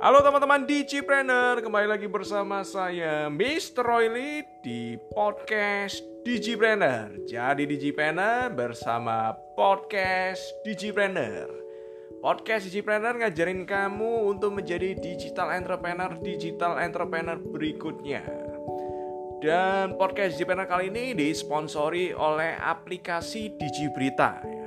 Halo teman-teman Digipreneur, kembali lagi bersama saya Mr. Royli di podcast Digipreneur. Jadi Digipreneur bersama podcast Digipreneur. Podcast Digipreneur ngajarin kamu untuk menjadi digital entrepreneur digital entrepreneur berikutnya. Dan podcast Digipreneur kali ini disponsori oleh aplikasi Digibrita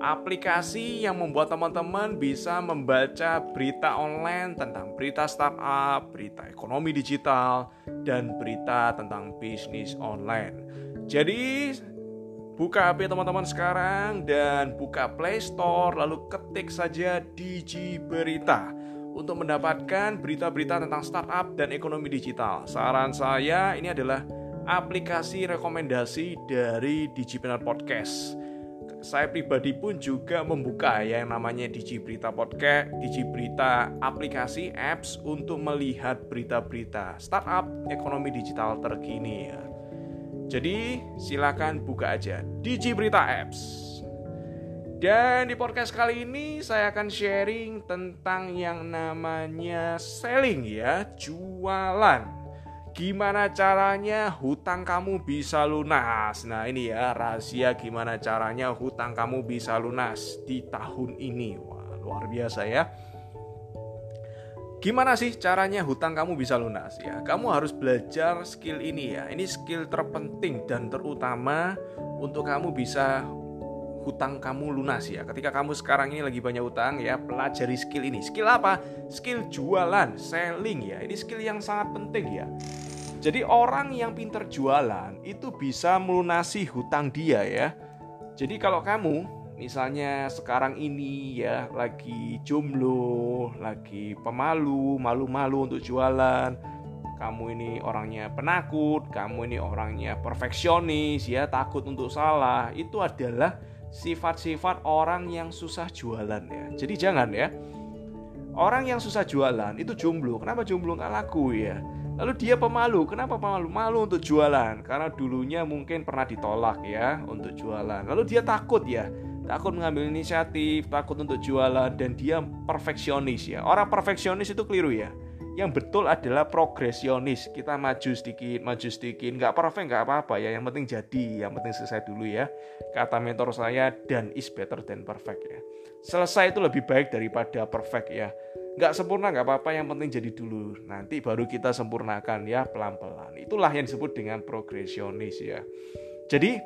aplikasi yang membuat teman-teman bisa membaca berita online tentang berita startup, berita ekonomi digital, dan berita tentang bisnis online. Jadi, buka HP teman-teman sekarang dan buka Play Store, lalu ketik saja Digi Berita untuk mendapatkan berita-berita tentang startup dan ekonomi digital. Saran saya ini adalah aplikasi rekomendasi dari Digipreneur Podcast saya pribadi pun juga membuka ya yang namanya Digi Berita Podcast, Digi Berita aplikasi apps untuk melihat berita-berita startup ekonomi digital terkini ya. Jadi silakan buka aja Digi Berita Apps. Dan di podcast kali ini saya akan sharing tentang yang namanya selling ya, jualan. Gimana caranya hutang kamu bisa lunas? Nah, ini ya rahasia gimana caranya hutang kamu bisa lunas di tahun ini. Wah, luar biasa ya. Gimana sih caranya hutang kamu bisa lunas ya? Kamu harus belajar skill ini ya. Ini skill terpenting dan terutama untuk kamu bisa hutang kamu lunas ya. Ketika kamu sekarang ini lagi banyak hutang ya, pelajari skill ini. Skill apa? Skill jualan, selling ya. Ini skill yang sangat penting ya. Jadi orang yang pinter jualan itu bisa melunasi hutang dia ya. Jadi kalau kamu misalnya sekarang ini ya lagi jomblo, lagi pemalu, malu-malu untuk jualan, kamu ini orangnya penakut, kamu ini orangnya perfeksionis ya, takut untuk salah, itu adalah sifat-sifat orang yang susah jualan ya. Jadi jangan ya. Orang yang susah jualan itu jomblo. Kenapa jomblo nggak laku ya? Lalu dia pemalu. Kenapa pemalu? Malu untuk jualan karena dulunya mungkin pernah ditolak ya untuk jualan. Lalu dia takut ya, takut mengambil inisiatif, takut untuk jualan dan dia perfeksionis ya. Orang perfeksionis itu keliru ya. Yang betul adalah progresionis. Kita maju sedikit, maju sedikit. Nggak perfect, nggak apa-apa ya. Yang penting jadi, yang penting selesai dulu ya. Kata mentor saya, dan is better than perfect ya. Selesai itu lebih baik daripada perfect ya nggak sempurna nggak apa-apa yang penting jadi dulu nanti baru kita sempurnakan ya pelan-pelan. Itulah yang disebut dengan progresionis ya. Jadi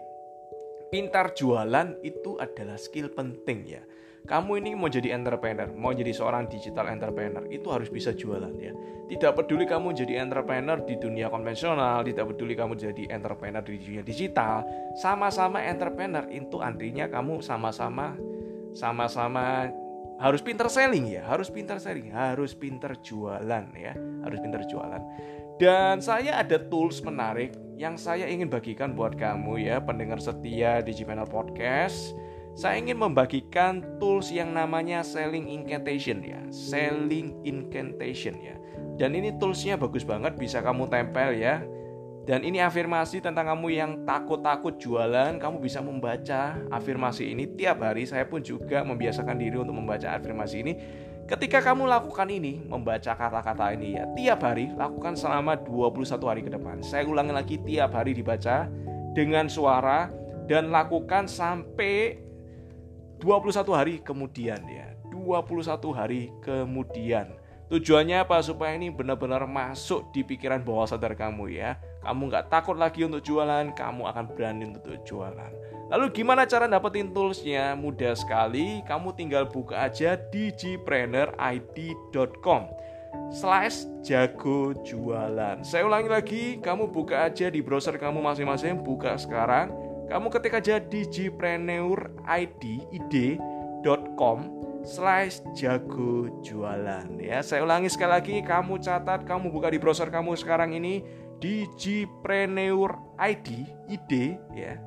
pintar jualan itu adalah skill penting ya. Kamu ini mau jadi entrepreneur, mau jadi seorang digital entrepreneur, itu harus bisa jualan ya. Tidak peduli kamu jadi entrepreneur di dunia konvensional, tidak peduli kamu jadi entrepreneur di dunia digital, sama-sama entrepreneur itu artinya kamu sama-sama sama-sama harus pinter selling ya, harus pinter selling, harus pinter jualan ya, harus pinter jualan. Dan saya ada tools menarik yang saya ingin bagikan buat kamu ya, pendengar setia di Gmail Podcast. Saya ingin membagikan tools yang namanya selling incantation ya, selling incantation ya. Dan ini toolsnya bagus banget, bisa kamu tempel ya dan ini afirmasi tentang kamu yang takut-takut jualan, kamu bisa membaca afirmasi ini tiap hari. Saya pun juga membiasakan diri untuk membaca afirmasi ini. Ketika kamu lakukan ini, membaca kata-kata ini ya, tiap hari lakukan selama 21 hari ke depan. Saya ulangi lagi tiap hari dibaca dengan suara dan lakukan sampai 21 hari kemudian ya. 21 hari kemudian. Tujuannya apa? Supaya ini benar-benar masuk di pikiran bawah sadar kamu ya kamu nggak takut lagi untuk jualan, kamu akan berani untuk jualan. Lalu gimana cara dapetin toolsnya? Mudah sekali, kamu tinggal buka aja digipreneurid.com slash jago jualan. Saya ulangi lagi, kamu buka aja di browser kamu masing-masing, buka sekarang. Kamu ketik aja digipreneurid.com slash jago jualan ya. Saya ulangi sekali lagi, kamu catat, kamu buka di browser kamu sekarang ini digipreneur id id ya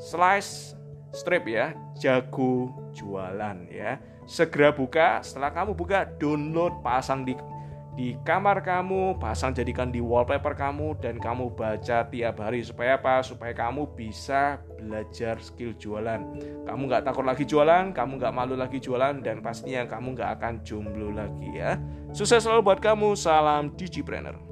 slash strip ya jago jualan ya segera buka setelah kamu buka download pasang di di kamar kamu, pasang jadikan di wallpaper kamu dan kamu baca tiap hari supaya apa? Supaya kamu bisa belajar skill jualan. Kamu nggak takut lagi jualan, kamu nggak malu lagi jualan dan pastinya kamu nggak akan jomblo lagi ya. Sukses selalu buat kamu, salam Digipreneur.